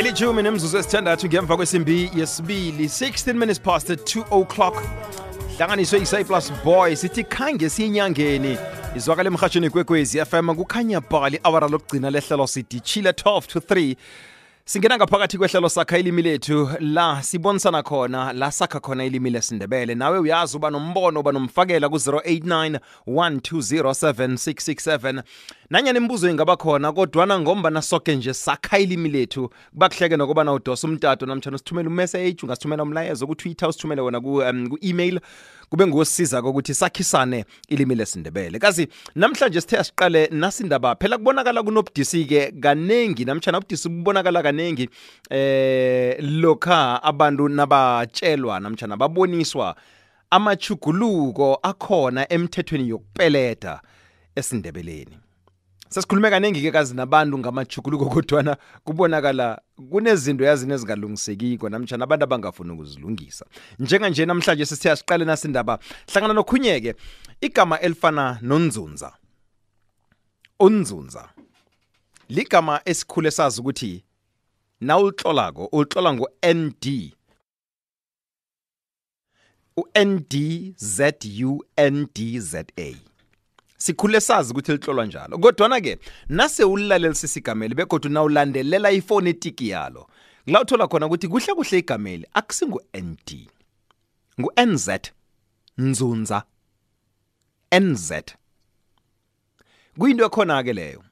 ilithumi nemzuzu esithandathu ngemva kwesimbi yesibili 16 minutes past 2 o'clock. Hlanganiswe i-cyplus boy sithi khange siyinyangeni. Izwakala emhatshweni kwekwezi fm kukhanya bhali awara lokugcina lehlelo sithi chile 12 to 3 singena ngaphakathi kwehlelo sakha ilimi lethu la sibonisana khona la sakha khona ilimi lesindebele. Nawe uyazi uba nombono uba nomfakela ku-089 1207667 nanyana imibuzo ingaba khona kodwana ngombana soke nje sakha ilimi lethu kuba kuhleke nokubana udosa umtato namtshana usithumele umessage ungasithumela umlayezo kutwitter usithumele wona um, ku-email kube ngosiza kokuthi sakhisane ilimi lesindebele. Kazi namhlanje sithe asiqale nasindaba phela kubonakala kunobudisi-ke kanengi namtshana ubudisi bubonakala kanengi eh lokha abantu nabatshelwa namtshana baboniswa amachuguluko akhona emthethweni yokupeleda esindebeleni. Sesikhulume kaningi-ke kazi nabantu ngamajuguluko kodwana kubonakala kunezinto yazini ezingalungisekiko namtshana abantu abangafuni ukuzilungisa. Njenganje namhlanje sisithe asiqale nasindaba hlangana nokhunye-ke igama elifana nonzunza. Unzunza ligama esikhule sazi ukuthi nawulitlolako ulitlola ngo-nd u-ndzuндza sikhule sazi ukuthi lihlolwa njalo. Kodwana-ke nase ulilalelisisa igameli begodwa nawulandelela ifonetiki yalo kula uthola khona ukuthi kuhle kuhle igameli akusingu-nd ngu-nz nzunza. Nz kuyinto ekhona-ke leyo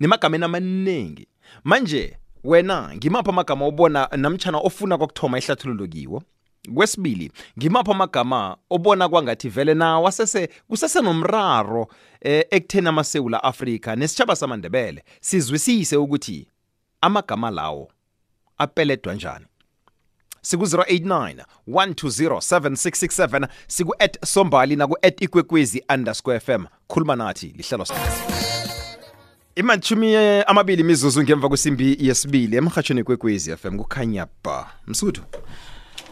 nimagameni amaningi manje wena ngimaphi amagama obona namtshana ofuna kokuthoma ihlathululo kiwo? Kwesibili ngimaphi amagama obona kwangathi vele nawo asese kusesenomraro eh, ekutheni amasewula afrika nesitshaba samandebele sizwisise ukuthi amagama lawo apeledwa njani? Siku-089 1207667 siku-at sombali naku-at ikwekwezi underscore fm khuluma nathi lihlelo sikhathi imatshumi amabili mizuzu ngemva kwesimbi yesibili emhatshweni kwekwezi fm kukhanya ba msuthu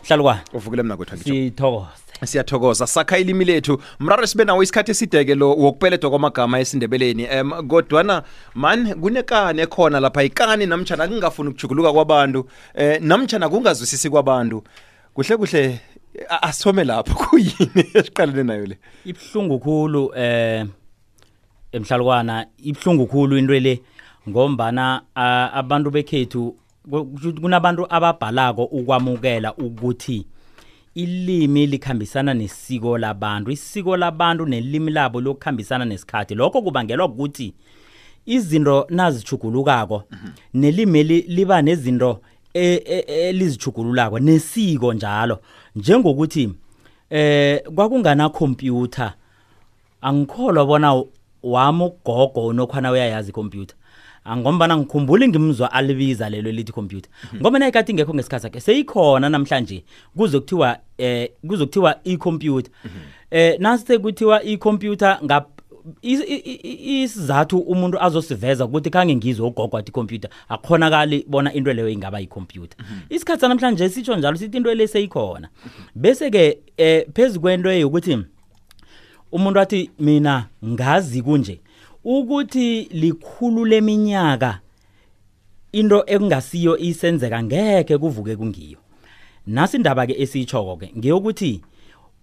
hlalukwa uvukile mna kwethu angitsho. sithokoze. Siyathokoza. Sakha ilimi lethu. Mraro sibe nawo isikhathi esideke lo wokupeledwa kwamagama esindebeleni. Um kodwana man kunekani ekhona lapha? Ikani namtshana kungafuni ukujuguluka kwabantu? Um namtshana kungazwisisi kwabantu? Kuhle kuhle a- asithome lapho kuyini esiqalene nayo le? Ibhlungu khulu eh emhlalukwana ibhlungu khulu into le ngombana abantu bekhethu ku- kunabantu ababhalako ukwamukela ukuthi ilimi likhambisana nesiko labantu. Isiko labantu nelimi labo lokukhambisana nesikhathi. Lokho kubangelwa ukuthi izinto nazichugulukako nelimi li- liba nezinto e- e- elizijugululako nesiko njalo. Njengokuthi eh kwakungana computer angikholwa bona wami ugogo unokhwana uyayazi ikhompyutha ngombana ngikhumbula ngimzwa alibiza lelo lithi computer ngoba nayikati ingekho ngesikhathi sakhe seyikhona namhlanje kuzokuthiwa eh kuzokuthiwa i-computer. Eh nase kuthiwa i-computer isizathu umuntu azosiveza ukuthi khange ngizwe ugogo wathi computer akukhonakali bona into leyo ingaba yicomputer isikhathi sanamhlanje sitsho njalo sithi into le seyikhona. Bese-ke eh phezu kwento yokuthi umuntu athi mina ngazi kunje ukuthi likhulu leminyaka into ekungasiyo isenzeka ngeke kuvuke kungiyo. Nasi indaba ke esiyitshoko ke ngeyokuthi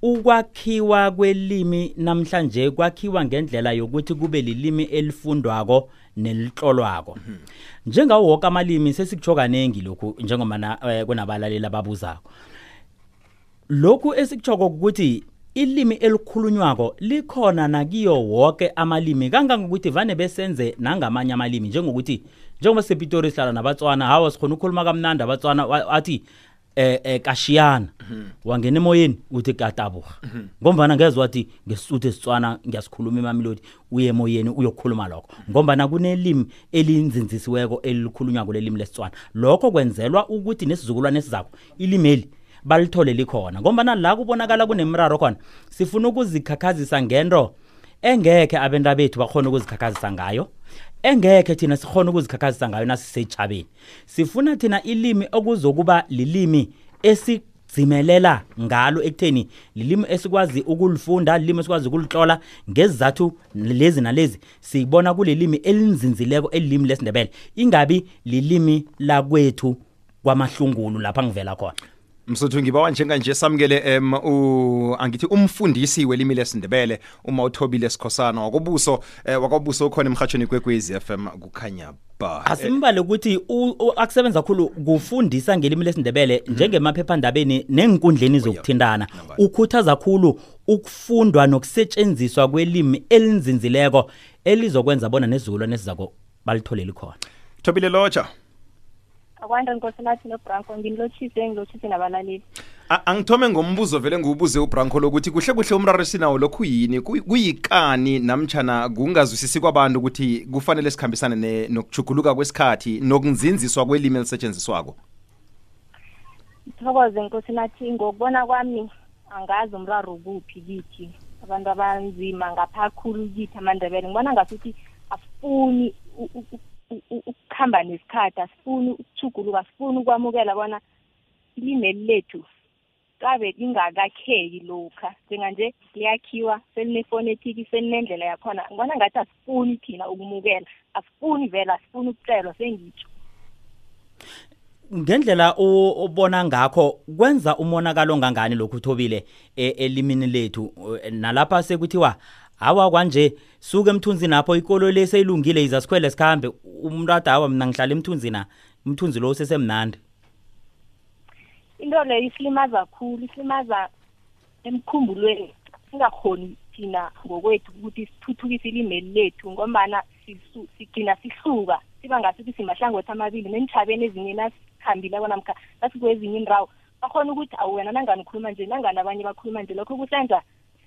ukwakhiwa kwelimi namhlanje kwakhiwa ngendlela yokuthi kube lilimi elifundwako nelihlolwako njengawo wonke amalimi sesikutsho kanengi lokhu njengomana eh, kunabalaleli ababuzako. Lokhu esikutshoko ukuthi ilimi elikhulunywako likhona nakiyo wonke amalimi. Kangangokuthi vane besenze nangamanye amalimi njengokuthi njengoba sepitori sihlala nabatswana hawa sikhona ukukhuluma kamnandi abatswana wa- athi eh, eh kashiyana. Wangena emoyeni uthi katabuga ngombana ngezwe wathi ngesisuthu esitswana ngiyasikhuluma emamilodi uye emoyeni uyokukhuluma lokho. Ngombana kunelimi elinzinzisiweko elikhulunywako lelimi lesitswana. Lokho kwenzelwa ukuthi nesizukulwane esizakho ilimeli balithole likhona. Ngombana la kubonakala kunemraro khona sifuna ukuzikhakhazisa ngento engekhe abantu bethu bakhona ukuzikhakhazisa ngayo engekhe thina sikhona ukuzikhakhazisa ngayo nasisejabeni. Sifuna thina ilimi okuzokuba lilimi esidzimelela ngalo ekutheni lilimi esikwazi ukulifunda lilimi esikwazi ukulihlola ngezizathu lezi nalezi. Sibona kulelimi elinzinzileko elilimi lesindebele. Ingabi lilimi lakwethu kwamahlungulu lapha ngivela khona msuthu ngibawa njenganje samukele em u angithi umfundisi welimi lesindebele uma uthobile sikhosana. Wakobuso eh, wakobuso ukhona emhatshweni kwekwezi FM kukhanya ba. Asimbale ukuthi u- u- akusebenza kakhulu kufundisa ngelimi lesindebele njengemaphephandabeni nenkundleni zokuthintana. ukhuthaza kakhulu ukufundwa nokusetshenziswa kwelimi elinzinzileko elizokwenza bona nezizukulwane esizako balitholeli khona. Thobile lotsha. Akwanda nkosinathi nobranko nginilotshise ngilotshise nabalaleli. A- angithome ngombuzo vele ngiwubuze ubranco lokuthi kuhle kuhle umraro esinawo lokhu yini? Kuyi- kuyikani namtshana kungazwisisi kwabantu ukuthi kufanele sikhambisane ne- nokujuguluka kwesikhathi nokunzinziswa kwelimi elisetshenziswako thokoze nkosinathi ngokubona kwami angazi umraro kuphi kithi. Abantu abanzima ngapha khulu kithi amandebele ngibona ngasuthi asifuni u- u- u- u- u- ukuhamba nesikhathi asifuni ukuchuguluka asifuni ukwamukela bona ilimeli lethu kabe lingakakheki lokha. Njenganje liyakhiwa selinefonetiki selinendlela yakhona. Ngibona ngathi asifuni thina ukumukela. Asifuni vele asifuni ukucelwa sengitsho ngendlela obona ngakho kwenza umonakalo ongangani lokhu uthobile e- elimini lethu? Nalapha sekuthiwa hawa kwanje suke emthunzini apho ikolo leseyilungile iza sikhwele sikhambe. Umuntu ade hawa mina ngihlala emthunzina umthunzi lo usesemnandi. Into leyo isilimaza kakhulu isilimaza emkhumbulweni. Singakhoni thina ngokwethu ukuthi sithuthukise ilimeli lethu ngombana sisu- sigcina sihluka. Siba ngasuthi simahlangothi amabili nenitjhabeni ezinye nasikhambileko namkha nasikwezinye indawo bakhona ukuthi awu wena nangani ukhuluma nje nangani abanye bakhuluma nje. Lokho kusenza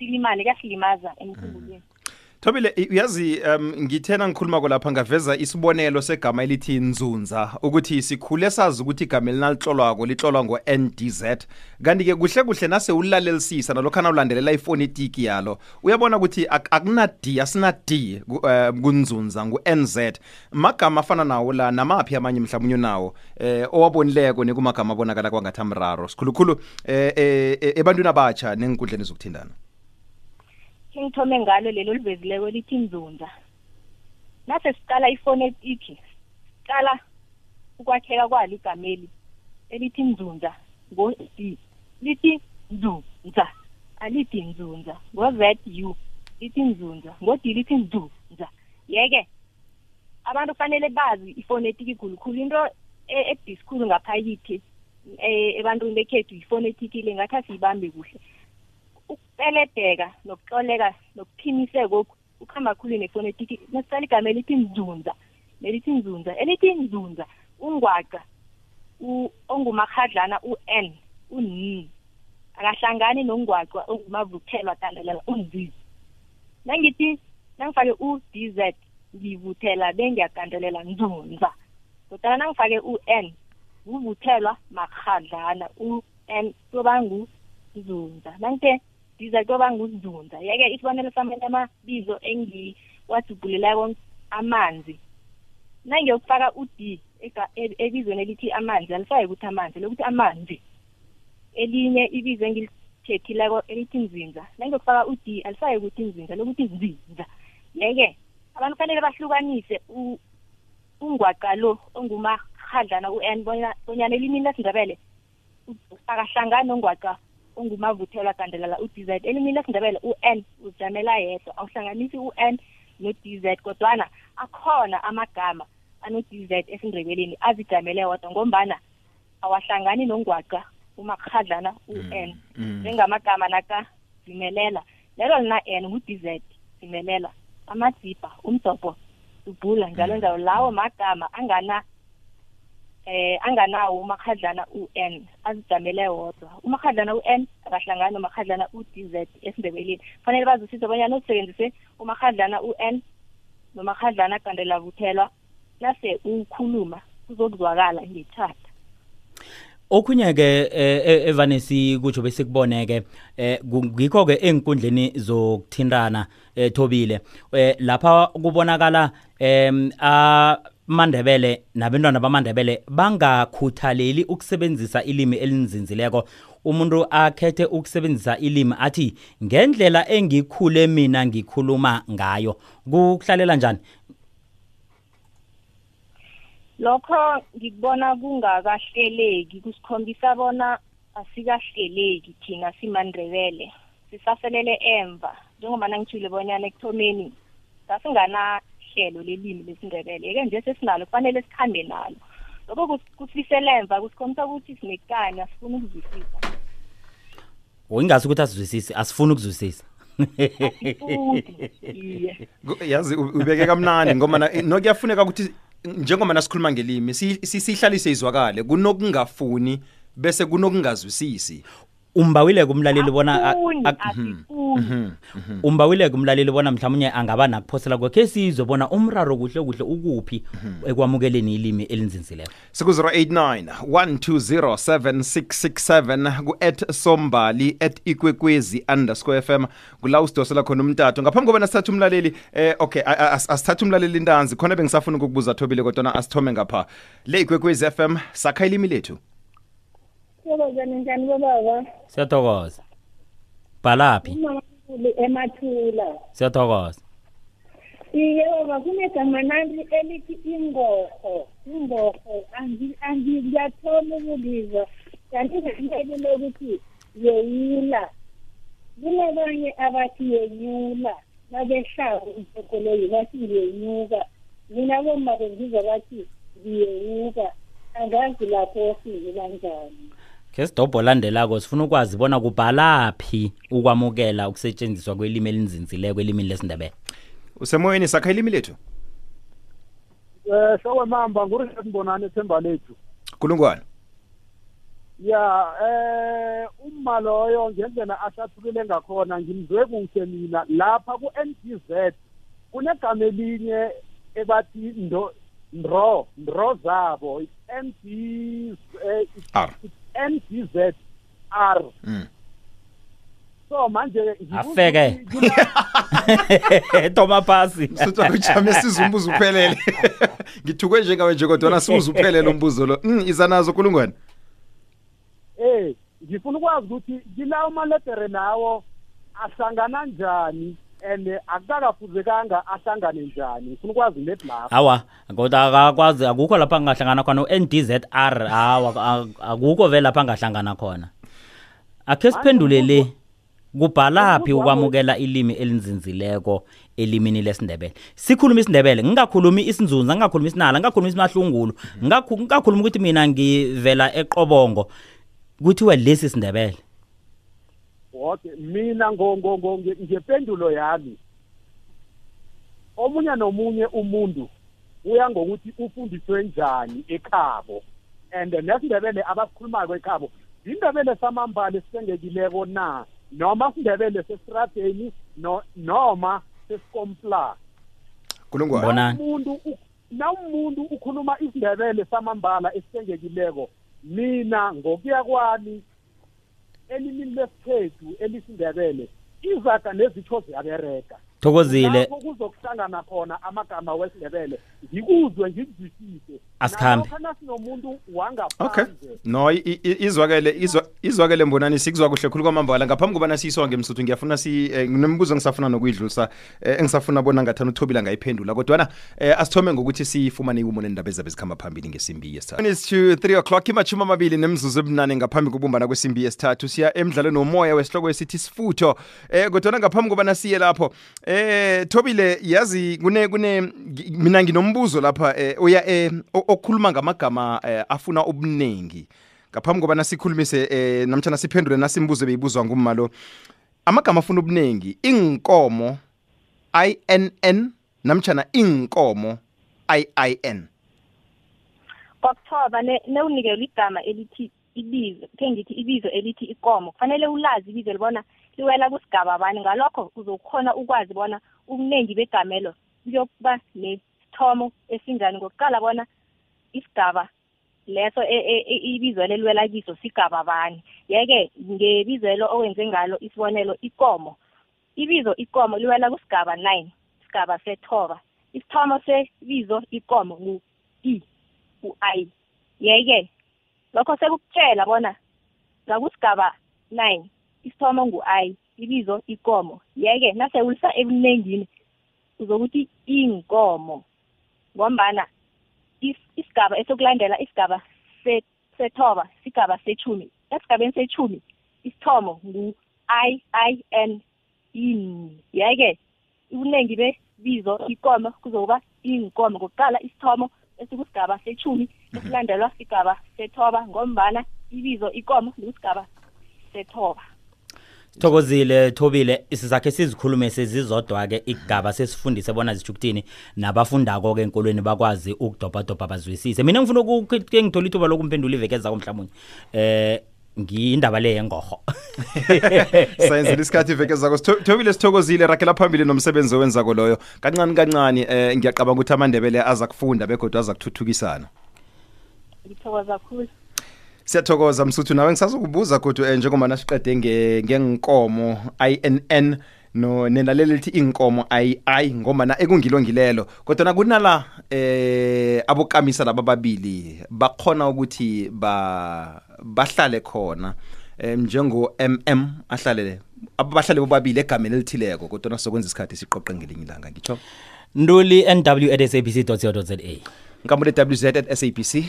silimane kuyasilimaza emkhumbulweni. Thobile i- uyazi um ngithena ngikhuluma lapha ngaveza isibonelo segama elithi nzunza ukuthi sikhule sazi ukuthi igama elinalitlolwako litlolwa ngo-ndz kanti-ke kuhle kuhle nase ulalelisisa nalokhana ulandelela ifonetiki yalo uyabona ukuthi ak- akuna-d asina-d ku- eh, kunzunza ngu-nz magama afana nawo la namaphi amanye mhlawumbe unawo eh owabonileko nekumagama abonakala kwangathi amraro. Sikhulukhulu eh, eh, eh, ebantwini abatsha nenkundleni zokuthindana ngithome ngalo lelo livezileko lithi nzunza nase siqala ifonetiki siqala ukwakheka kwalo igameli elithi nzunza ngo-d lithi nzunza alithi nzunza ngo-z u lithi nzunza ngo-d lithi nzunza yeke abantu kufanele bazi ifonetiki khulukhulu into e- ebhisikhulu ngaphakithi eh, ebantwini bekhethu ifonetiki le ngathi asiyibambe kuhle. Ukupeledeka nokuxoleka nokuphimiseko ukuhamba khulu nefonetiki nasiqala igama elithi nzunza nelithi nzunza elithi nzunza ungwaqa u- ongumakhadlana u-n un akahlangani nongwaqa ongumavuthelwa tandelela unzi nangithi nangifake u-d z ngivuthela bengiyagandelela nzunza. Kodwana nangifake u-n kuvuthelwa makhadlana u-n kuyoba nguzunza nangithe ndiza kuyoba nguzunza yeke isibonelo samanye amabizo engiwadubhulileko amanzi. Nangiyokufaka u-d e- ebizweni elithi amanzi alifake ukuthi amanzi lokuthi amanzi. Elinye ibizo engilithethileko elithi nzinza. Nangiyokufaka u-d alifake ukuthi nzinza lokuthi nzinza. Yeke abantu kufanele bahlukanise ungwaqa lo ongumarhadlana u-n bonya- bonyana elimini lesindebele u- akahlangani nongwaqa ongumavuthelwa gandelela u-d z elimini lesindebele u-n uzijamela yedwa awuhlanganisi u-n no-d z kodwana akhona amagama ano-d z esindebeleni azijamele wodwa ngombana awahlangani nongwaqa umakhadlana u-n mm. njengamagama nakazimelela lelo lina n ngu-d z zimelela amazibha umdobho ubhula njalo njalo. Lawo magama angana eh anganawo umakhadlana u-n azijamele wodwa. Umakhadlana u-n akahlangani nomakhadlana u-d z esindebeleni. Fanele bazwisise bonyana usebenzise umakhadlana u-n nomakhadlana gandela vuthelwa nase ukhuluma kuzokuzwakala ngethatha okhunye ke eh, eh, evane sikutsho bese kuboneke eh ku- ngikho ke enkundleni zokuthintana thobile. Eh lapha kubonakala em amandebele nabantwana bamandebele bangakhuthaleli ukusebenzisa ilimi elinzinzileko. Umuntu akhethe ukusebenzisa ilimi athi ngendlela engikhule mina ngikhuluma ngayo. Kuhlalela njani? Lokho ngikubona kungakahleleki kusikhombisa bona asikahleleki thina simandrebele sisaselele emva njengobana ngithule bonyana ekuthomeni sasinganahlelo lelimi lesindebele. Yeke nje sesinalo kufanele sikhambe nalo. Lokho kus- kusilisela emva kusikhombisa ukuthi sinekani asifuni ukuzwisisa. Ingasi ukuthi asizwisise asifuni ukuzwisisa. Yazi ubeke kamnandi ngoba nokuyafuneka ukuthi njengoba nasikhuluma ngelimi si- si- sihlalise izwakale kunokungafuni bese kunokungazwisisi. Umbawile kumlaleli bona umbawile kumlaleli bona mhlawumnye angaba nakuphosela kwakhe sizwe bona umraro kuhle kuhle ukuphi ekwamukeleni ilimi elinzinzileko. Siku-089 1207667 ku-at sombali at ikwekwezi underscore fm kula usidosela khona umtato. Ngaphambi kobana sithathe umlaleli eh okay asithathe umlaleli intanzi khona bengisafuna ukukubuza thobile kodwana asithome ngapha. Le ikwekwezi fm sakha ilimi lethu Sibazane njani bobaba? siyathokoza bhalaphi emathula. siyathokoza Iye baba kunegama nali elithi ingorho. Ingorho angi angi ngiyathoma ukulizwa. Kanti ngempeli lokuthi yeyula. Kunabanye abathi yeyula. Nabehlako umphokoloyi bathi yenyuka. Mina bomma bengizwa bathi ngiyeyuka. Angazi lapho size kanjani. Ke sidobho landelako sifuna ukwazi bona kubhalaphi ukwamukela ukusetshenziswa kwelimi elinzinzileko elimini lesindebele usemoyeni sakha ilimi lethu Eh shokwe mamba ngurishe mbonani ethemba lethu. kulungwane Ya eh uma loyo ngendlela ahlathulule ngakhona ngimzwe kuhle mina lapha ku NGZ kunegama elinye ebathi ndo ndro ndro zabo NG eh, R. NGZ R. Mm. so manje ngibuza Afeke. ukuthi kula- toma phasi. Sithi akujame sizumbuzo uphelele. Ngithukwe njengawe nje kodwana siwuze uphelele umbuzo lo. Mm, iza nazo kulungwane? Eh ngifuna ukwazi ukuthi kilawo maledere lawo ahlangana njani? And akukakafuzekanga ahlangane njani? Ngifuna ukwazi net lapho. Awa kodwa akakwazi akukho lapha angahlangana khona. U-ndzr hawa ak- akukho vele lapha angahlangana khona. Akhe siphendule le kubhalaphi ukwamukela ilimi elinzinzileko elimini lesindebele? Sikhuluma isindebele ngingakhulumi isinzunza ngingakhulumi isinala ngingakhulumi isimahlungulu ngingakhu- ngingakhulumi ukuthi mina ngivela eqobongo. Kuthiwe lesi sindebele. Okay mina ngempendulo yami. Omunye nomunye umuntu uya ngokuthi ufundiswe njani ekhabo. And nesindebele abasikhulumayo ekhabo indebele samambala esisengekileko na? Noma sindebele sesiradeni no, noma sesikompla kulungwane Bona- Bonani. umuntu u- na umuntu ukhuluma isindebele samambala esisengekileko mina ngokuya kwami elimini lesikhethu elisindebele izaga nezitho ziyabereka thokozile. Kuzokuhlangana khona amagama wesindebele ngikuzwe ngikuzwisise Asikhambe. Okay. No izwakele izwakele mbonani sikuzwa kuhle khulu kwamambala. Ngaphambi kobana siyisonge msuthu ngiyafuna si nemibuzo nginembuzo engisafuna nokuyidlulisa eh, engisafuna bona ngathana uthobile angayiphendula. Kodwana eh, asithome ngokuthi sifumane iwumo nendaba ezabe zikhamba phambili ngesimbi yesithathu. Is to 3 o'clock imashumi amabili nemzuzu ebunane ngaphambi kobumbana kwesimbi yesithathu siya emdlalweni womoya wesihloko esithi sifutho. Eh kodwana ngaphambi kobana siye lapho eh thobile yazi kune kune mina nginombuzo lapha eh oya eh okhuluma ngamagama eh, afuna ubuningi. Ngaphambi kobana sikhulumise eh namtjana siphendule nasimbuzo beyibuzwa ngummalo amagama afuna ubuningi inkomo INN namtjana inkomo IIN kokuthoba ne- newunikelwa igama elithi ibizo khe ngithi ibizo elithi ikomo kufanele ulazi ibizo libona liwela kusigaba bani. Ngalokho uzokhona ukwazi bona ubuningi begamelo kuyokuba nesithomo esinjani. Ngokuqala bona isigaba leso e- e- e- ibizo leliwela kiso sigaba bani. Yeke ngebizelo owenze ngalo isibonelo ikomo. Ibizo ikomo liwela kusigaba nine isigaba sethoba. Isithomo sebizo ikomo ngu-i u-i yeke lokho sekukutshela bona ngakusigaba nine isithomo ngu-i ibizo ikomo. Yeke nasewulisa ebunengini uzokuthi inkomo ngombana is- isigaba esokulandela isigaba se- sethoba isigaba sechumi esigabeni sechumi isithomo ngu-i i n in yeke ubuningi bebizo ikomo kuzokuba inkomo kokuqala isithomo esikusigaba sechumi esilandelwa sigaba sethoba ngombana ibizo ikomo likusigaba sethoba thokozile thobile sizakhe sizikhulume sezizodwa-ke igaba sesifundise bona zitsho ukuthini nabafundako-ke enkolweni bakwazi ukudobhadobha bazwisise. Mina ngifuna ke ngithola ithuba lokumphendula iveke ezako mhlawumunye um ngiyindaba le yengorho. Sayenzela isikhathi iveke zako thobile sithokozile. Rakela phambili nomsebenzi owenzako loyo. Kancane kancane um ngiyaqabanga ukuthi amandebele aza kufunda begodwa aza kuthuthukisana. Ngithokoza kakhulu siyathokoza msuthu. Nawe ngisazokubuza kodwa eh, njengoba nasiqede nge- ngenkomo inn no nelaleli lithi inkomo ayi ayi ngoma na ekungilo ngilelo kodwa na kunala eh abokamisa laba babili bakhona ukuthi ba bahlale khona eh, njengo MM ahlale abahlale bobabili egameni elithileko. Kodwa nasokwenza isikhathi siqoqe ngelinye ilanga ngitsho nduli nw at sabc